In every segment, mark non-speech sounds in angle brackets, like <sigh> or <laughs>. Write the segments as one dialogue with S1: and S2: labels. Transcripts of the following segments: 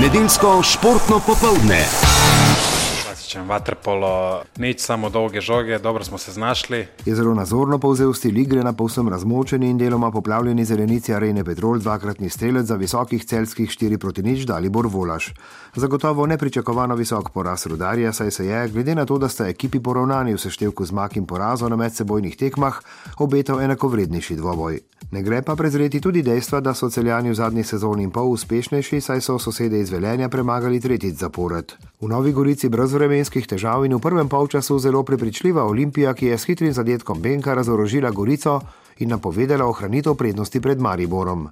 S1: Nedeljsko športno popoldne.
S2: Klasičen vaterpolo, nič samo dolge žoge, dobro smo se znašli.
S3: Je zelo nazorno povzel stil igre na povsem razmočeni in deloma poplavljeni zelenici Arene Petrol, dvakratni strelec za visokih celskih 4 proti nič Dalibor Volaš. Zagotovo nepričakovano visok poraz rudarja, saj se je, glede na to, da sta ekipi poravnani v seštevku zmag in porazov na medsebojnih tekmah, obetal enakovrednejši dvoboj. Ne gre pa prezreti tudi dejstva, da so celjani v zadnji sezoni in pol uspešnejši, saj so sosede iz Velenja premagali tretjič zapored. V Novi Gorici brez vremenskih težav in v prvem polčasu zelo prepričljiva Olimpija, ki je s hitrim zadetkom Benka razorožila Gorico in napovedala ohranitev prednosti pred Mariborom.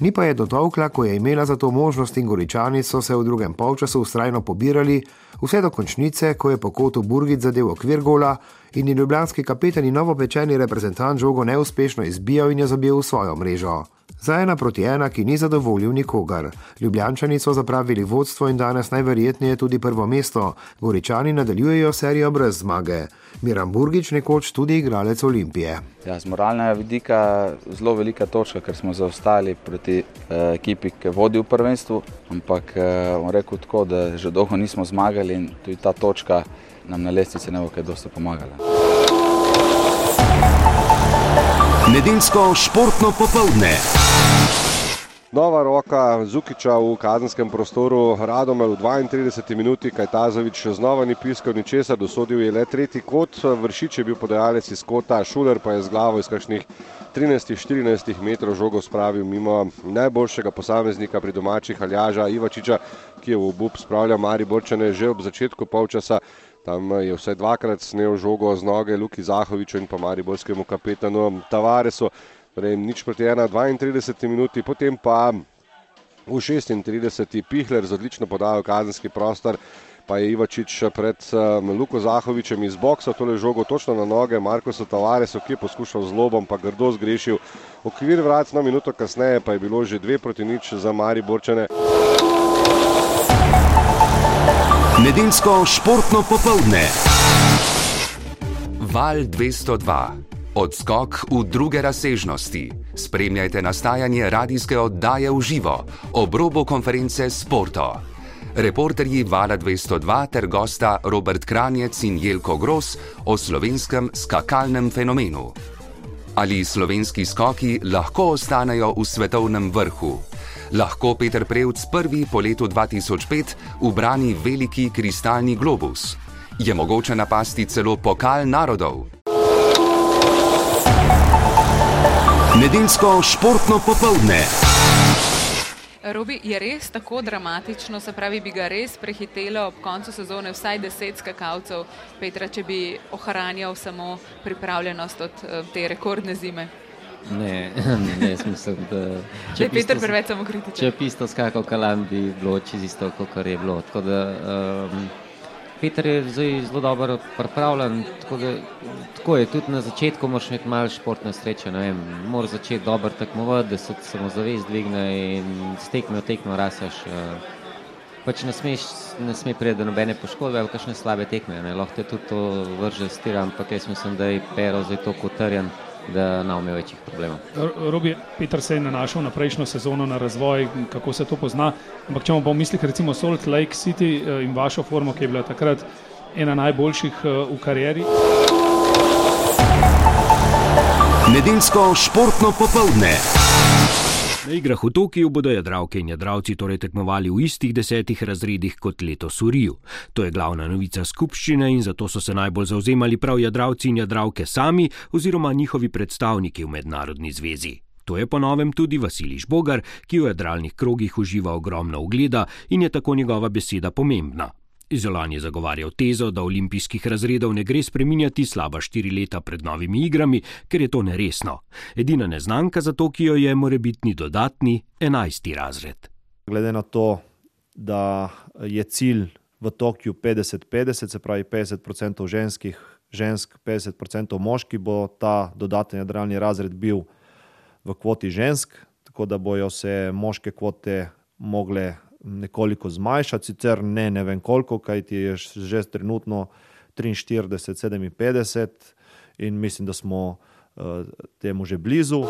S3: Ni pa je dotovkla, ko je imela za to možnost in goričani so se v drugem polčasu ustrajno pobirali, vse do končnice, ko je po kotu Burgic zadev okvir gola in je ljubljanski kapetan in novopečeni reprezentant žogo neuspešno izbijal in jo zabil v svojo mrežo. Za ena proti ena, ki ni zadovoljil nikogar. Ljubljančani so zapravili vodstvo in danes najverjetneje tudi prvo mesto, goričani nadaljujejo serijo brez zmage. Miran Burgič, nekoč tudi igralec Olimpije.
S4: Ja, z moralnega vidika je zelo velika točka, ker smo zaostali proti eh, ekipi, ki vodi v prvenstvu. Ampak eh, rekel tako, da že dolgo nismo zmagali in tudi ta točka nam na lestvici ne bo kaj dosti pomagala.
S1: Nedeljsko športno popoldne.
S5: Nova roka Zukiča v kazenskem prostoru, Radomel v 32 minuti, Kajtazovič znova ni piskal ničesar, dosodil je le tretji kot, vršič je bil podajalec iz kota, Šuler pa je z glavo iz kakšnih 13-14 metrov žogo spravil mimo najboljšega posameznika pri domačih Aljaža Ivačiča, ki je v obup spravljal Mariborčane že ob začetku polčasa. Tam je vse dvakrat snel žogo z noge Luki Zahoviču in pa Mariborskemu kapetanu Tavaresu. Torej, nič proti 1, 32 minuti, potem pa v 36. Pihler z odlično podajo kazenski prostor, pa je Ivačič pred um, Luko Zahovičem iz boksa tole žogo točno na noge, Marko Tavaresu, ki je poskušal z lobom, pa grdo zgrešil. Okvir vrat na minuto kasneje pa je bilo že dve proti nič za Mariborčane.
S1: Nedeljsko športno popoldne. Val 202. Odskok v druge razsežnosti. Spremljajte nastajanje radijske oddaje v živo, ob robu konference Sporto. Reporterji Vala 202 ter gosta Robert Kranjec in Jelko Gros o slovenskem skakalnem fenomenu. Ali slovenski skoki lahko ostanejo v svetovnem vrhu? Lahko Peter Prevc prvi po letu 2005 ubrani veliki kristalni globus? Je mogoče napasti celo pokal narodov? Nedeljsko športno popoldne.
S6: Robi je res tako dramatično, se pravi, bi ga res prehitelo ob koncu sezone vsaj deset skakalcev, Petra, če bi ohranjal samo pripravljenost od eh, te rekordne zime.
S7: Ne, <laughs> ne, mislim, da
S6: če je Peter preveč samokritičen.
S7: Če bi isto skakal kalam, bi bilo čisto, kot je bilo. Tako da, um, Peter je zdaj zelo dobro pripravljen. Tako, da, tako je, tudi na začetku moraš imeti malo športne sreče. Moraš začeti dobro tekmovati, da se samozavest dvigne in s tekmo tekmo raseš. Uh, pač ne smeš, ne sme priti do nobene poškodbe ali kakšne slabe tekme. Ne. Lahko te tudi to vrže stira, ampak jaz mislim, da je Pero zdaj tako utrjen da ne bomo večjih problemov.
S8: Robi Peter se je nanašal na prejšnjo sezono, na razvoj, kako se to pozna. Ampak če bomo mislili, recimo Salt Lake City eh, in vašo formo, ki je bila takrat ena najboljših eh, v karieri.
S1: Nedeljsko športno popoldne.
S9: Na igrah v Tokiu bodo jadralke in jadralci torej tekmovali v istih desetih razredih kot letos v Riju. To je glavna novica skupščine in zato so se najbolj zauzemali prav jadralci in jadralke sami oziroma njihovi predstavniki v mednarodni zvezi. To je po novem tudi Vasiliš Bogar, ki v jadralnih krogih uživa ogromno ugleda in je tako njegova beseda pomembna. Izolan je zagovarjal tezo, da olimpijskih razredov ne gre spreminjati slaba štiri leta pred novimi igrami, ker je to neresno. Edina neznanka za Tokio je morebitni dodatni enajsti razred.
S10: Glede na to, da je cilj v Tokiu 50-50, se pravi 50% ženskih, žensk 50% moški, bo ta dodatni jadralni razred bil v kvoti žensk, tako da bojo se moške kvote mogle nekoliko zmanjšati, sicer ne, ne vem koliko, kaj ti je že trenutno 43, 57 in mislim, da smo uh, temu že blizu.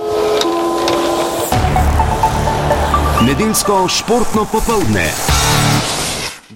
S1: Nedeljsko športno popoldne.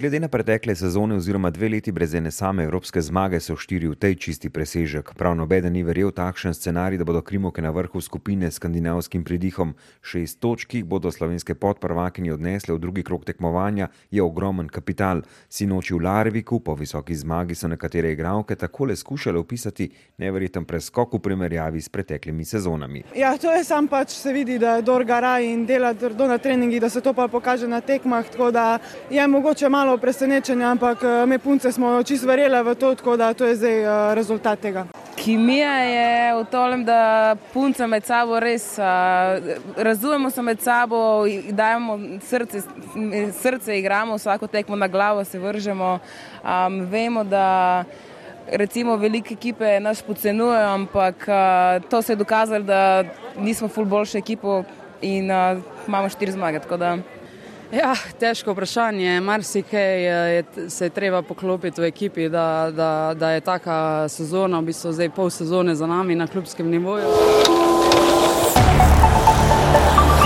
S11: Glede na pretekle sezone oziroma dve leti brez ene same evropske zmage so štiri v tej čisti presežek. Prav nobeden ni verjel takšen scenarij, da bodo Krimoke na vrhu skupine s skandinavskim pridihom. Šest točk, ki jih bodo slovenske podprvakinje odnesle v drugi krok tekmovanja, je ogromen kapital. Sinoči v Larviku po visoki zmagi so nekatere igralke takole skušale opisati neverjeten preskok v primerjavi s preteklimi sezonami.
S12: Ja, to je sam pač se vidi, da je Dor garaj in dela trdo na treningih, da se to pa pokaže na tekmah. Tako da je mogoče malo presenečenja, ampak eh, me punce smo čisto verjele v to, tako da to je zdaj eh, rezultat tega.
S6: Kimija je v tem, da punce med sabo res uh, razumemo se med sabo, dajemo srce, srce, igramo vsako tekmo na glavo, se vržemo. Um, vemo, da recimo velike ekipe nas podcenujejo, ampak uh, to se je dokazalo, da nismo ful boljša ekipa in uh, imamo štiri zmage.
S13: Ja, težko vprašanje. Marsikaj je, se je treba poklopiti v ekipi, da, da, da je taka sezona, v bistvu zdaj pol sezone za nami na klubskem nivoju.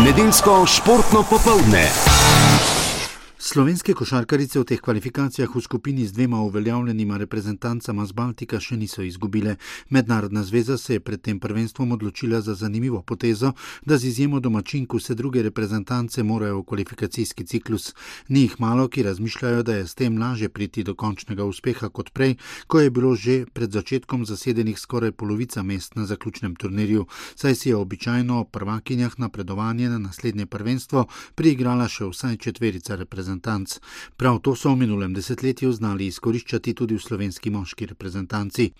S1: Nedeljsko športno popoldne.
S14: Slovenske košarkarice v teh kvalifikacijah v skupini z dvema uveljavljenima reprezentancama z Baltika še niso izgubile. Mednarodna zveza se je pred tem prvenstvom odločila za zanimivo potezo, da z izjemo domačinku vse druge reprezentance morajo v kvalifikacijski ciklus. Ni jih malo, ki razmišljajo, da je s tem lažje priti do končnega uspeha kot prej, ko je bilo že pred začetkom zasedenih skoraj polovica mest na zaključnem turnirju, saj si je običajno o prvakinjah napredovanje na naslednje prvenstvo priigrala še vsaj četverica reprezentantov reprezentanc. Prav to so v minulem desetletju znali izkoriščati tudi v slovenski moški reprezentanci.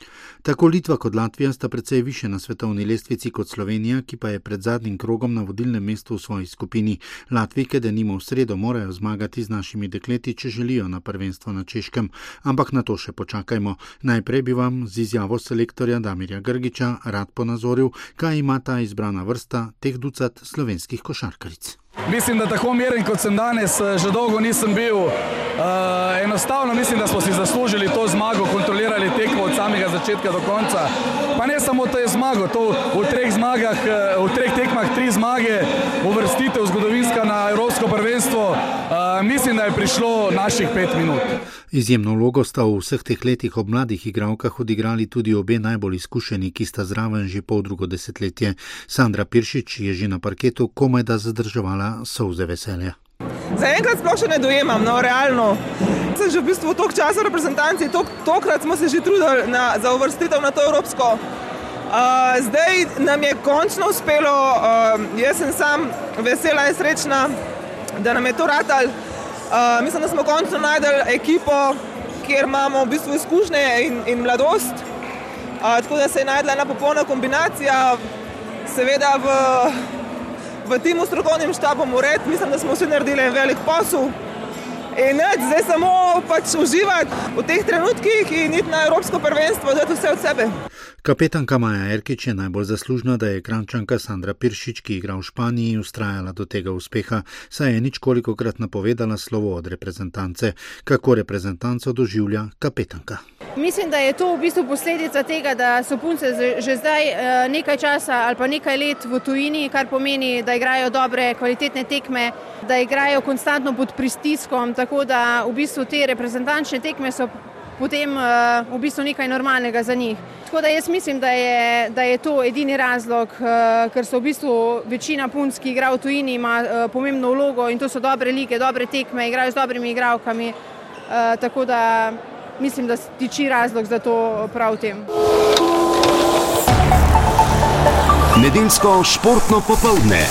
S14: Tako Litva kot Latvija sta precej više na svetovni lestvici kot Slovenija, ki pa je pred zadnjim krogom na vodilnem mestu v svoji skupini. Latvijke, da nimo v sredo, morajo zmagati z našimi dekleti, če želijo na prvenstvo na Češkem. Ampak na to še počakajmo. Najprej bi vam z izjavo selektorja Damirja Grgiča rad ponazoril, kaj ima ta izbrana vrsta teh ducat slovenskih košarkaric.
S15: Mislim, da tako miren kot sem danes, eh, že dolgo nisem bil. Uh, enostavno mislim, da smo si zaslužili to zmago, kontrolirali tekmo od samega začetka do konca. Pa ne samo to je zmago, to v treh, zmagah, eh, v treh tekmah tri zmage, uvrstitev zgodovinska na Evropsko prvenstvo. Uh, mislim, da je prišlo naših pet minut.
S14: Izjemno vlogo sta v vseh teh letih ob mladih igralkah odigrali tudi obe najbolj izkušeni, ki sta zraven že pol drugo desetletje. Sandra Piršič je že na parketu komaj da zadrževala solze veselja.
S12: Zaenkrat sploh še ne dojemam, no, realno. Sem že v bistvu toliko časa v reprezentanci, tok, tokrat smo se že trudili na, za uvrstitev na to evropsko. Uh, zdaj nam je končno uspelo, uh, jaz sem sam vesela in srečna, da nam je to ratal. Uh, mislim, da smo končno najdel ekipo, kjer imamo v bistvu izkušnje in, in mladost. Uh, tako da se je najdla ena popolna kombinacija, seveda v, v timu strokovnim štabom ured. Mislim, da smo vsi naredili en velik posel. In ne, zdaj samo pač uživati v teh trenutkih in iti na Evropsko prvenstvo, da je to vse od sebe.
S14: Kapetanka Maja Erkič je najbolj zaslužna, da je krančanka Sandra Piršič, ki igra v Španiji, ustrajala do tega uspeha, saj je nič koliko krat napovedala slovo od reprezentance, kako reprezentanco doživlja kapetanka.
S10: Mislim, da je to v bistvu posledica tega, da so punce že zdaj eh, nekaj časa ali pa nekaj let v tujini, kar pomeni, da igrajo dobre, kvalitetne tekme, da igrajo konstantno pod pristiskom, tako da v bistvu te reprezentančne tekme so potem uh, v bistvu nekaj normalnega za njih. Tako da jaz mislim, da je, da je to edini razlog, uh, ker so v bistvu večina punc, ki igra v tujini, ima uh, pomembno vlogo in to so dobre lige, dobre tekme, igrajo z dobrimi igravkami. Uh, tako da mislim, da tiči razlog za to prav v tem.
S1: Nedeljsko športno popoldne.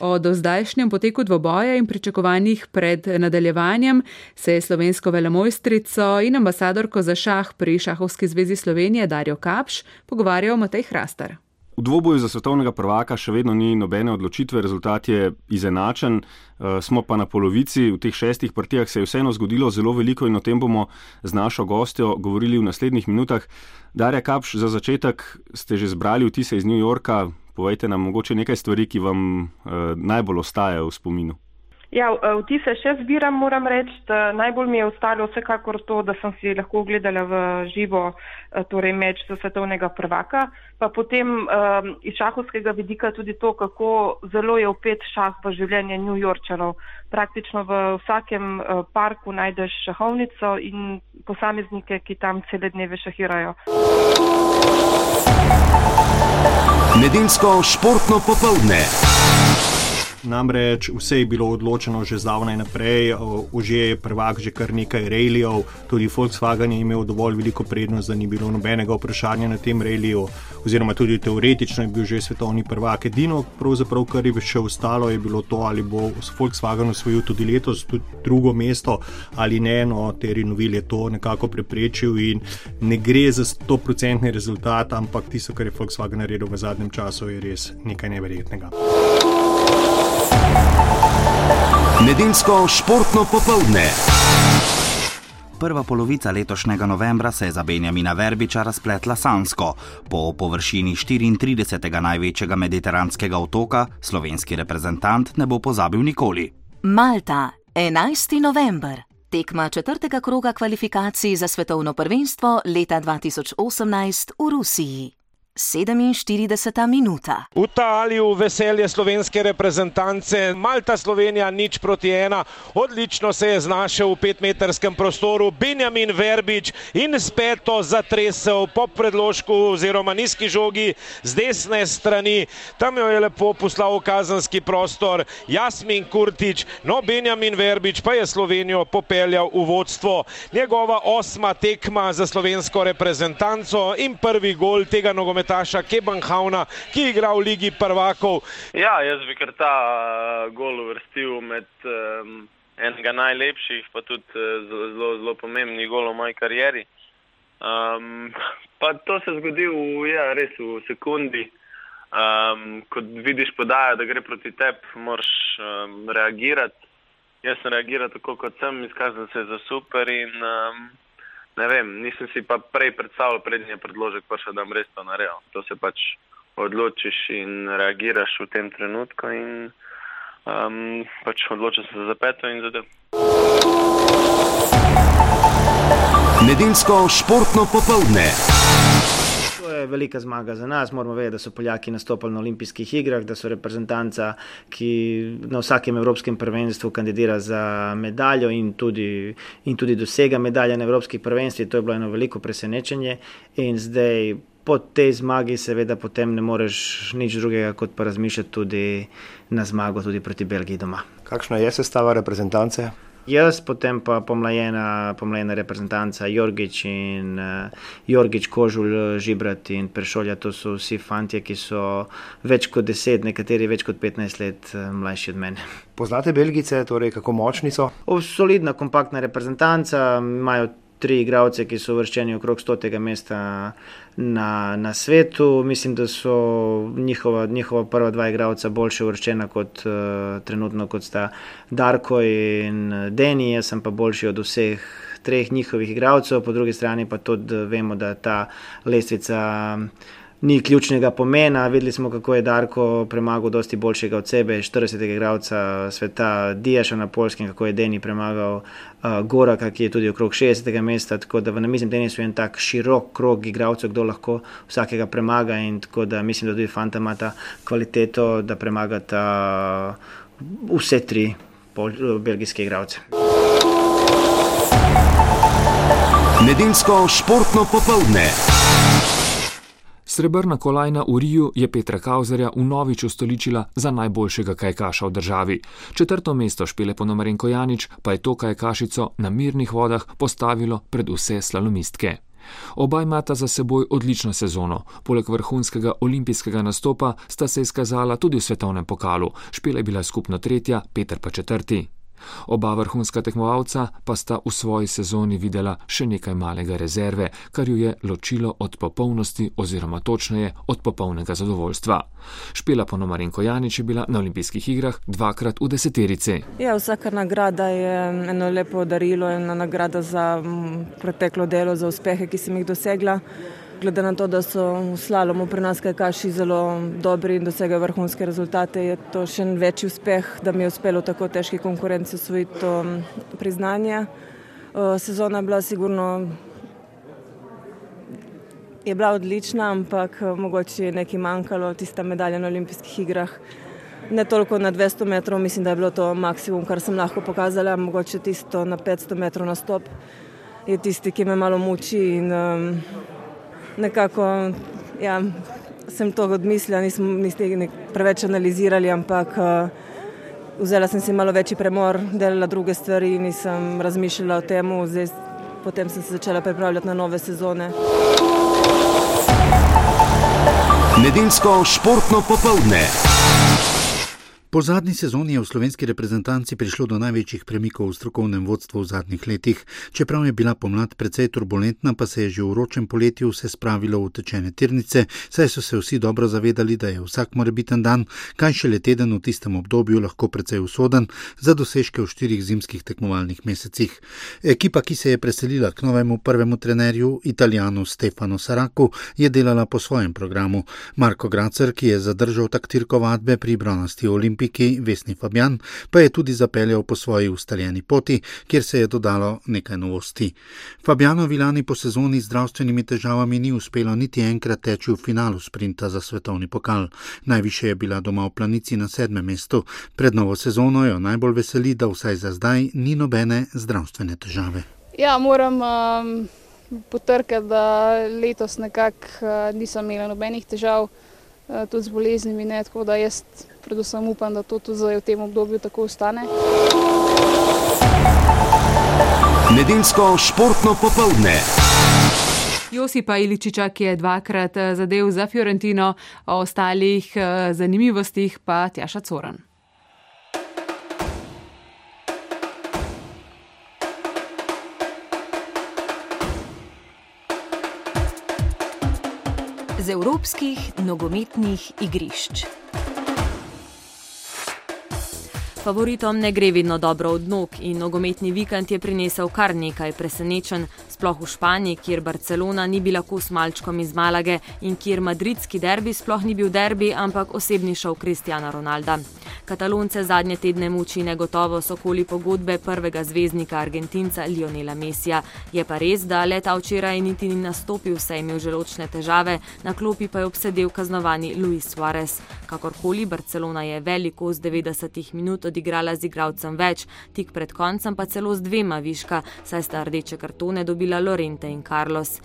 S16: O dozdajšnjem poteku dvoboja in pričakovanjih pred nadaljevanjem se je slovensko velemojstrico in ambasadorko za šah pri Šahovski zvezi Slovenije Darjo Kapš pogovarjal Matej Hrastar.
S9: V dvoboju za svetovnega prvaka še vedno ni nobene odločitve, rezultat je izenačen, eh, smo pa na polovici. V teh šestih partijah se je vseeno zgodilo zelo veliko in o tem bomo z našo gostjo govorili v naslednjih minutah. Darja Kapš, za začetek ste že zbrali vtise iz New Yorka, Povejte nam mogoče nekaj stvari, ki vam uh, najbolj ostajajo v spominu.
S17: Ja, vtise še zbiram, moram reči. Najbolj mi je ostalo vsekakor to, da sem si lahko ogledala v živo torej meč za svetovnega prvaka, pa potem um, iz šahovskega vidika tudi to, kako zelo je opet šah v življenje New Yorkčanov. Praktično v vsakem parku najdeš šahovnico in posameznike, ki tam cele dneve šahirajo.
S1: Nedeljsko športno popoldne.
S15: Namreč vse je bilo odločeno že zdavnaj naprej, že je prvak, že kar nekaj rejlijev, tudi Volkswagen je imel dovolj veliko prednost, da ni bilo nobenega vprašanja na tem rejliju, oziroma tudi teoretično je bil že svetovni prvak. Edino, kar je še ostalo, je bilo to, ali bo Volkswagen osvojil tudi letos tudi drugo mesto ali ne. No, Terry Novil je to nekako preprečil in ne gre za 100-odstotni rezultat, ampak tisto, kar je Volkswagen naredil v zadnjem času, je res nekaj neverjetnega.
S1: Nedeljsko športno popoldne.
S18: Prva polovica letošnjega novembra se je za Benjamina Verbiča razpletla sansko. Po površini 34. največjega mediteranskega otoka slovenski reprezentant ne bo pozabil nikoli.
S19: Malta, 11. november. Tekma četrtega kroga kvalifikacij za svetovno prvenstvo leta 2018 v Rusiji. 47 minuta.
S20: V Taliju veselje slovenske reprezentance, Malta Slovenija nič proti ena, odlično se je znašel v petmetrskem prostoru Benjamin Verbič in speto zatresel po predložku oziroma nizki žogi z desne strani. Tam jo je lepo poslal v kazanski prostor Jasmin Kurtič, no Benjamin Verbič pa je Slovenijo popeljal v vodstvo. Njegova osma tekma za slovensko reprezentanco in prvi gol tega nogometa nogometaša Kebanhauna, ki igra v Ligi prvakov.
S21: Ja, jaz bi kar ta uh, gol uvrstil med um, enega najlepših, pa tudi uh, zelo, zelo pomembnih golov v moji karieri. Um, pa to se zgodi v, ja, res v sekundi. Um, ko vidiš podajo, da gre proti tebi, moraš um, reagirati. Jaz sem reagiral tako, kot sem, izkazal se za super in um, ne vem, nisem si pa prej predstavljal, prednji predložek, pa še da bom res to naredil. To se pač odločiš in reagiraš v tem trenutku in um, pač odločiš se za peto in zadev.
S1: Nedeljsko športno popoldne.
S3: To je velika zmaga za nas. Moramo vedeti, da so Poljaki nastopili na olimpijskih igrah, da so reprezentanca, ki na vsakem evropskem prvenstvu kandidira za medaljo in tudi, in tudi dosega medalje na evropskih prvenstvih. To je bilo eno veliko presenečenje. In zdaj po tej zmagi, seveda, potem ne moreš nič drugega, kot pa razmišljati tudi na zmago tudi proti Belgiji doma.
S22: Kakšna je sestava reprezentance?
S3: Jaz, potem pa pomlajena, pomlajena reprezentanca Jorgič in uh, Jorgič, Kožul, Žibrat in Prešolja. To so vsi fanti, ki so več kot 10, nekateri več kot 15 let uh, mlajši od mene.
S22: Poznate Belgice, torej kako močni so?
S3: O, solidna, kompaktna reprezentanca, imajo tri igralce, ki so vrščeni okrog stotega mesta na, na svetu. Mislim, da so njihova, njihova prva dva igralca boljše vrščena kot uh, trenutno, kot sta Darko in Deni, jaz sem pa boljši od vseh treh njihovih igralcev, po drugi strani pa tudi vemo, da ta lestvica ni ključnega pomena. Videli smo, kako je Darko premagal dosti boljšega od sebe, 40. igralca sveta, Dijaša na polskem, kako je Deni premagal uh, Goraka, ki je tudi okrog 60. mesta. Tako da v namiznem tenisu je en tak širok krog igralcev, kdo lahko vsakega premaga in tako da mislim, da tudi Fanta ima ta kvaliteto, da premagata uh, vse tri pol, belgijske igralce.
S1: Nedeljsko športno popoldne.
S23: Srebrna kolajna v Riju je Petra Kauzerja vnovič ustoličila za najboljšega kajkaša v državi. Četrto mesto špele po Nomarenko Janič pa je to kajkašico na mirnih vodah postavilo pred vse slalomistke. Oba imata za seboj odlično sezono. Poleg vrhunskega olimpijskega nastopa sta se izkazala tudi v svetovnem pokalu. Špela je bila skupno tretja, Petr pa četrti. Oba vrhunska tekmovalca pa sta v svoji sezoni videla še nekaj malega rezerve, kar ju je ločilo od popolnosti oziroma točneje od popolnega zadovoljstva. Špela Ponomarenko Janič je bila na olimpijskih igrah dvakrat v deseterici.
S24: Ja, vsaka nagrada je eno lepo darilo, ena nagrada za preteklo delo, za uspehe, ki sem jih dosegla. Glede na to, da so v slalomu pri nas kajkaši zelo dobri in dosegajo vrhunske rezultate, je to še večji uspeh, da mi je uspelo v tako težki konkurenci osvojiti to priznanje. Sezona je bila sigurno je bila odlična, ampak mogoče je nekaj manjkalo, tista medalja na olimpijskih igrah. Ne toliko na 200 metrov, mislim, da je bilo to maksimum, kar sem lahko pokazala, mogoče tisto na 500 metrov na stop je tisti, ki me malo muči in um, nekako ja, sem to odmislila, nismo niste preveč analizirali, ampak uh, vzela sem si malo večji premor, delala druge stvari nisem razmišljala o tem, potem sem se začela pripravljati na nove sezone.
S1: Nedeljsko športno popoldne.
S14: Po zadnji sezoni je v slovenski reprezentanci prišlo do največjih premikov v strokovnem vodstvu v zadnjih letih. Čeprav je bila pomlad precej turbulentna, pa se je že v vročem poletju vse spravilo v tečene tirnice, saj so se vsi dobro zavedali, da je vsak morebiten dan, kaj šele teden v tistem obdobju, lahko precej usoden za dosežke v štirih zimskih tekmovalnih mesecih. Ekipa, ki se je preselila k novemu prvemu trenerju, italijanu Stefano Saraku, je delala po svojem programu. Marko Gracer, ki je zadržal taktirko vadbe pri bronasti Olimpiji, olimpiki Vesni Fabjan pa je tudi zapeljal po svoji ustaljeni poti, kjer se je dodalo nekaj novosti. Fabjanovi lani po sezoni z zdravstvenimi težavami ni uspelo niti enkrat teči v finalu sprinta za svetovni pokal. Najviše je bila doma v planici na sedmem mestu. Pred novo sezono jo najbolj veseli, da vsaj za zdaj ni nobene zdravstvene težave.
S13: Ja, moram um, potrkati, da letos nekako uh, nisem imela nobenih težav, uh, tudi z boleznimi, ne, tako da jaz predvsem upam, da to tudi v tem obdobju tako ostane.
S1: Nedeljsko športno popoldne.
S6: Josipa Iličiča, ki je dvakrat eh, zadev za Fiorentino, o ostalih eh, zanimivostih pa Tjaša Coran.
S19: Z evropskih nogometnih igrišč. Favoritom ne gre vedno dobro od nog in nogometni vikend je prinesel kar nekaj presenečen, sploh v Španiji, kjer Barcelona ni bila kos malčkom iz Malage in kjer madridski derbi sploh ni bil derbi, ampak osebni šov Kristjana Ronalda. Katalonce zadnje tedne muči negotovost okoli pogodbe prvega zvezdnika Argentinca Lionela Mesija. Je pa res, da leta včeraj niti ni nastopil, saj je imel želočne težave, na klopi pa je obsedel kaznovani Luis Suarez. Kakorkoli, Barcelona je veliko z 90 minut odigrala z igralcem več, tik pred koncem pa celo z dvema viška, saj sta rdeče kartone dobila Lorente in Carlos.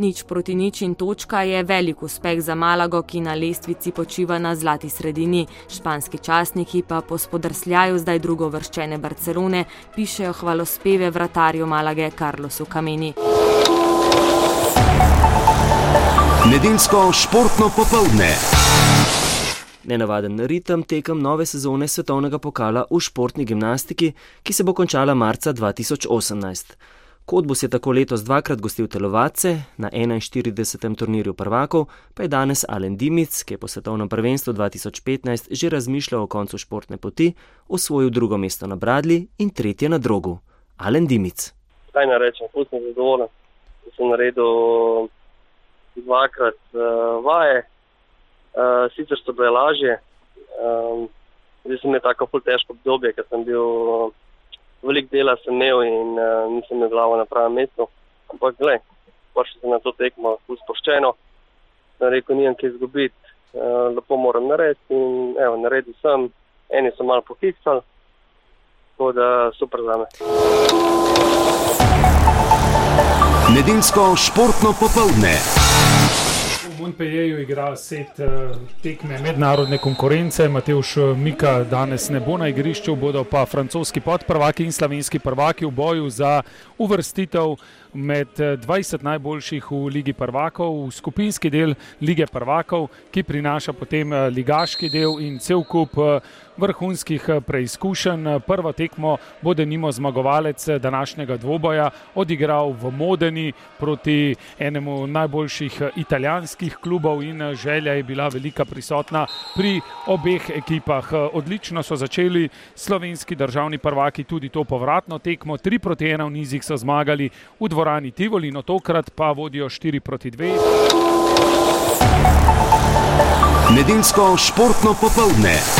S19: Nič proti nič in točka je velik uspeh za Malago, ki na lestvici počiva na zlati sredini. Španski časniki pa po spodrsljaju zdaj drugo vrščene Barcelone pišejo hvalospeve vratarju Malage Carlosu Kameni.
S1: Nedeljsko športno popoldne.
S25: Nenavaden ritem tekem nove sezone svetovnega pokala v športni gimnastiki, ki se bo končala marca 2018. Kodbus je tako letos dvakrat gostil telovadce, na 41. turnirju prvakov pa je danes Alen Dimic, ki je po svetovnem prvenstvu 2015 že razmišljal o koncu športne poti, osvojil drugo mesto na Bradli in tretje na drogu. Alen Dimic.
S26: Kaj naj rečem, sem zadovoljen, da sem naredil dvakrat uh, vaje, uh, sicer so bile lažje, um, zdaj sem imel tako ful težko obdobje, ker sem bil. Uh, veliko dela sem imel in uh, nisem imel glavo na pravem mestu. Ampak, gledaj, prišel sem na to tekmo, uspoščeno, na reko nijem kaj izgubiti, uh, lepo moram narediti in evo, naredil sem, eni so malo pohiksali, tako da super za me.
S1: Nedeljsko športno popoldne.
S8: Montpellieru igra set uh, tekme mednarodne konkurence. Mateuš eh, Mika danes ne bo na igrišču, bodo pa francoski podprvaki in slovenski prvaki v boju za uvrstitev med 20 eh, najboljših v Ligi prvakov, v skupinski del Lige prvakov, ki prinaša potem ligaški del in cel kup vrhunskih preizkušenj. Prvo tekmo bo denimo zmagovalec današnjega dvoboja odigral v Modeni proti enemu najboljših italijanskih klubov in želja je bila velika prisotna pri obeh ekipah. Odlično so začeli slovenski državni prvaki tudi to povratno tekmo, tri proti ena v nizih so zmagali v dvorani. Tivoli, no tokrat pa vodijo 4 proti 2.
S1: Nedeljsko športno popoldne.